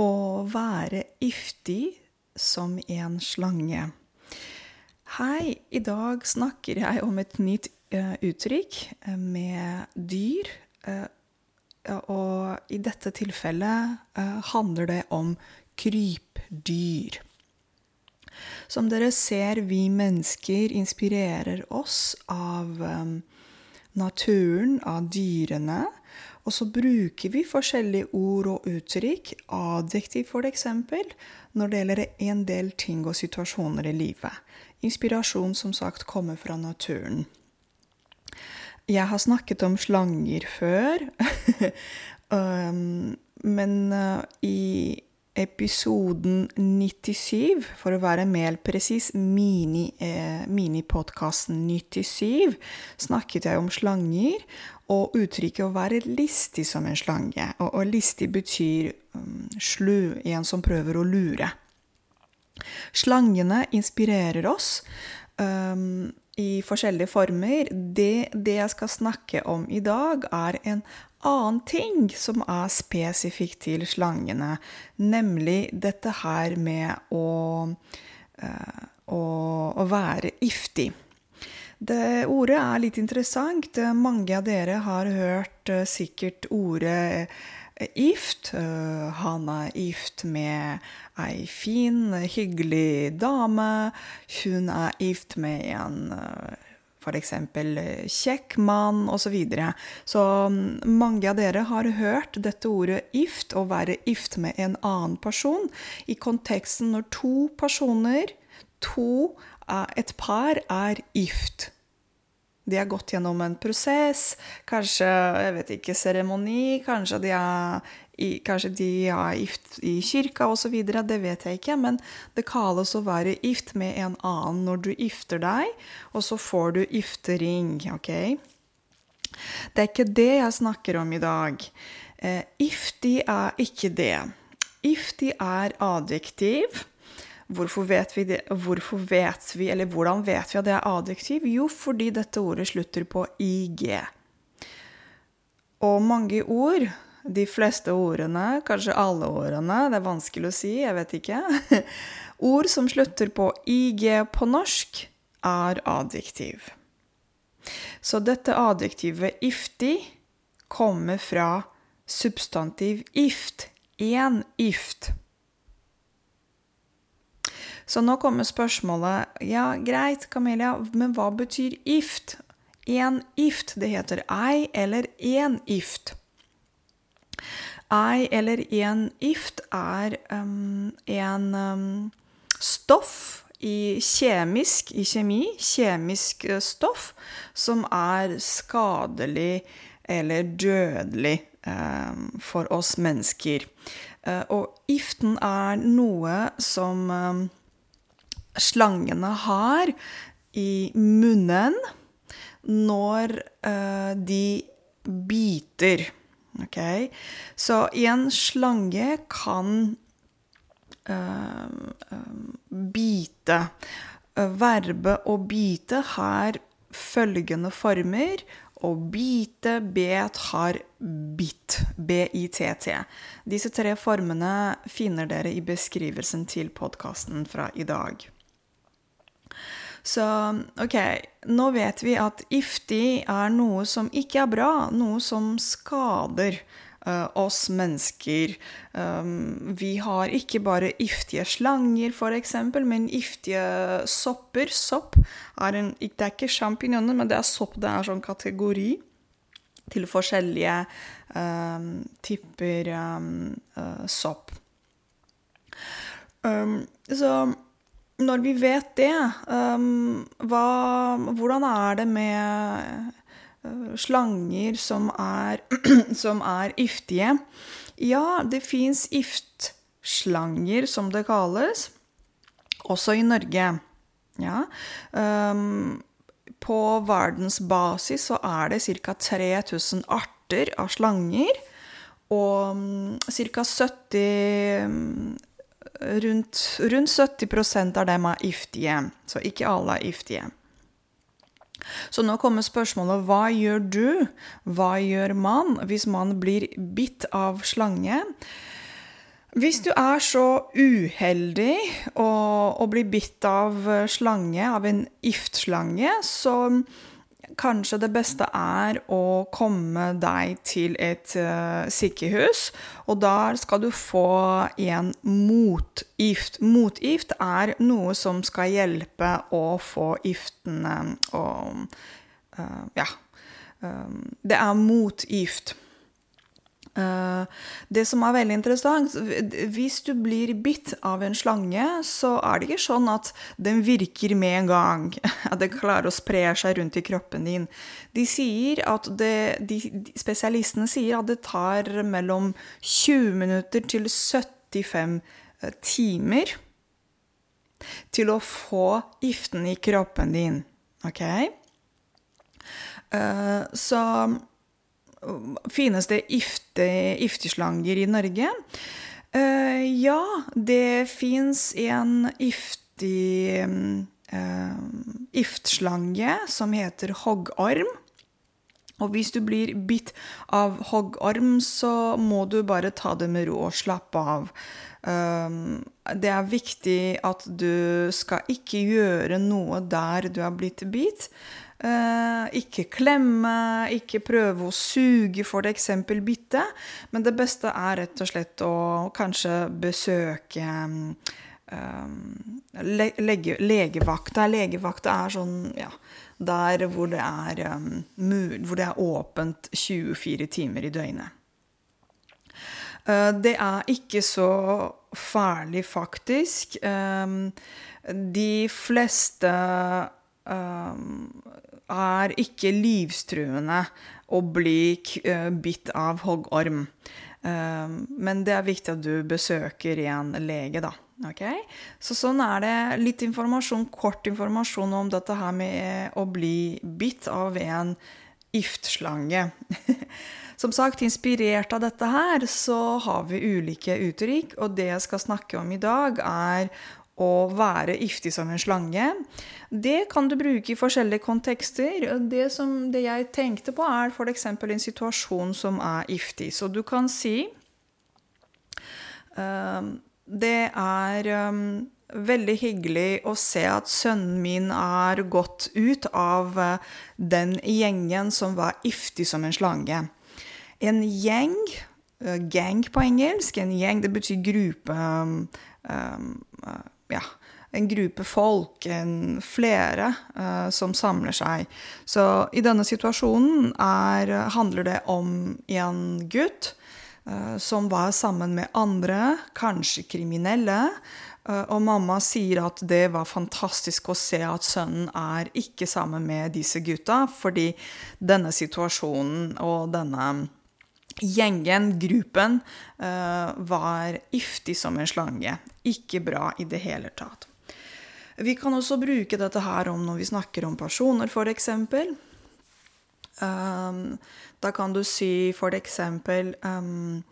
Å være giftig som en slange. Hei, i dag snakker jeg om et nytt uh, uttrykk eh, med dyr. Uh, og i dette tilfellet uh, handler det om krypdyr. Som dere ser, vi mennesker inspirerer oss av um, naturen, av dyrene. Og så bruker vi forskjellige ord og uttrykk, adjektiv f.eks., når det gjelder en del ting og situasjoner i livet. Inspirasjon, som sagt, kommer fra naturen. Jeg har snakket om slanger før, um, men uh, i episoden 97, for å være mer presis, minipodkasten mini eh, 97, snakket jeg om slanger og uttrykket å være listig som en slange. Og, og listig betyr um, slu, en som prøver å lure. Slangene inspirerer oss um, i forskjellige former. Det, det jeg skal snakke om i dag, er en annen ting som er spesifikt til slangene, nemlig dette her med å, uh, å, å være giftig. Det ordet er litt interessant. Mange av dere har hørt uh, sikkert ordet gift. Uh, han er gift med ei fin, hyggelig dame. Hun er gift med en uh, f.eks. Eh, kjekk mann osv. Så, videre. så mm, mange av dere har hørt dette ordet gift, å være gift med en annen person, i konteksten når to personer, to, et par, er gift. De har gått gjennom en prosess, kanskje jeg vet ikke, seremoni, kanskje de er i, kanskje de er gift i kirka osv., det vet jeg ikke, men det kalles å være gift med en annen når du gifter deg, og så får du giftering, ok? Det er ikke det jeg snakker om i dag. Eh, er ikke det. Giftig er adjektiv. Hvorfor vet vi det? Hvorfor vet vi, eller hvordan vet vi at det er adjektiv? Jo, fordi dette ordet slutter på ig. Og mange ord de fleste ordene, kanskje alle ordene, det er vanskelig å si, jeg vet ikke. Ord som slutter på ig på norsk, er adjektiv. Så dette adjektivet iftig kommer fra substantiv ift. En gift. Så nå kommer spørsmålet Ja, greit, Camelia, men hva betyr gift? En gift, det heter ei eller en gift. Ei eller en gift er um, en um, stoff i kjemisk, i kjemi, kjemisk uh, stoff som er skadelig eller dødelig um, for oss mennesker. Uh, og giften er noe som um, slangene har i munnen når uh, de biter. Ok? Så en slange kan uh, bite. Verbet å bite har følgende former. Å bite, bet, har bitt. B-i-t-t. Disse tre formene finner dere i beskrivelsen til podkasten fra i dag. Så OK, nå vet vi at giftig er noe som ikke er bra, noe som skader uh, oss mennesker. Um, vi har ikke bare giftige slanger, f.eks., men giftige sopper. Sopp er en Det er ikke sjampinjonger, men det er sopp. Det er sånn kategori til forskjellige um, typer um, uh, sopp. så når vi vet det, um, hva, hvordan er det med uh, slanger som er, som er giftige? Ja, det fins giftslanger, som det kalles, også i Norge. Ja. Um, på verdensbasis så er det ca. 3000 arter av slanger. Og um, ca. 70 rundt, rundt 70 av dem er giftige. Så ikke alle er giftige. Så nå kommer spørsmålet hva gjør du, hva gjør man, hvis man blir bitt av slange? Hvis du er så uheldig å, å bli bitt av slange, av en giftslange, så kanskje det beste er å komme deg til et uh, sykehus, og der skal du få en motgift. Motgift er noe som skal hjelpe å få giftene og uh, Ja. Um, det er motgift. Uh, det som er veldig interessant, hvis du blir bitt av en slange, så er det ikke sånn at den virker med en gang. At den klarer å spre seg rundt i kroppen din. De sier at det, de, spesialistene sier at det tar mellom 20 minutter til 75 eh, timer til å få giften i kroppen din. OK? Uh, så Finnes det gifteslanger i Norge? Uh, ja, det fins en giftig uh, giftslange som heter hoggorm. Og hvis du blir bitt av hoggorm, så må du bare ta det med ro og slappe av. Um, det er viktig at du skal ikke gjøre noe der du har blitt bitt. Eh, ikke klemme, ikke prøve å suge, for f.eks. bitte. Men det beste er rett og slett å kanskje besøke um, lege, legevakta. Legevakta er sånn ja, der hvor det, er, um, hvor det er åpent 24 timer i døgnet. Uh, det er ikke så farlig, faktisk. Um, de fleste um, er ikke livstruende å bli eh, bitt av hoggorm. Eh, men det er viktig at du besøker en lege, da. Okay? Så sånn er det. Litt informasjon, kort informasjon om dette her med å bli bitt av en giftslange. Som sagt, inspirert av dette her, så har vi ulike uttrykk, og det jeg skal snakke om i dag, er å være giftig som en slange. Det kan du bruke i forskjellige kontekster. Det, som, det jeg tenkte på, er f.eks. en situasjon som er giftig. Så du kan si um, Det er um, veldig hyggelig å se at sønnen min er gått ut av uh, den gjengen som var giftig som en slange. En gjeng, uh, gang på engelsk, en gjeng, det betyr gruppe. Um, ja, en gruppe folk, en flere, uh, som samler seg. Så i denne situasjonen er, handler det om en gutt uh, som var sammen med andre, kanskje kriminelle. Uh, og mamma sier at det var fantastisk å se at sønnen er ikke sammen med disse gutta, fordi denne situasjonen og denne gjengen, gruppen, var giftig som en slange. Ikke bra i det hele tatt. Vi kan også bruke dette her om når vi snakker om personer, f.eks. Um, da kan du si f.eks. Um,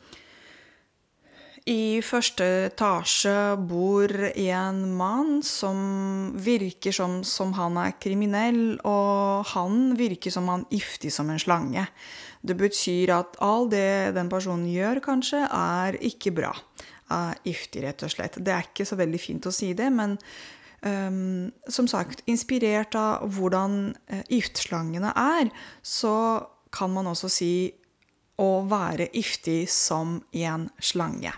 i første etasje bor en mann som virker som, som han er kriminell, og han virker som han giftig som en slange. Det betyr at all det den personen gjør, kanskje, er ikke bra. Er giftig, rett og slett. Det er ikke så veldig fint å si det, men um, som sagt, inspirert av hvordan uh, giftslangene er, så kan man også si å være giftig som en slange.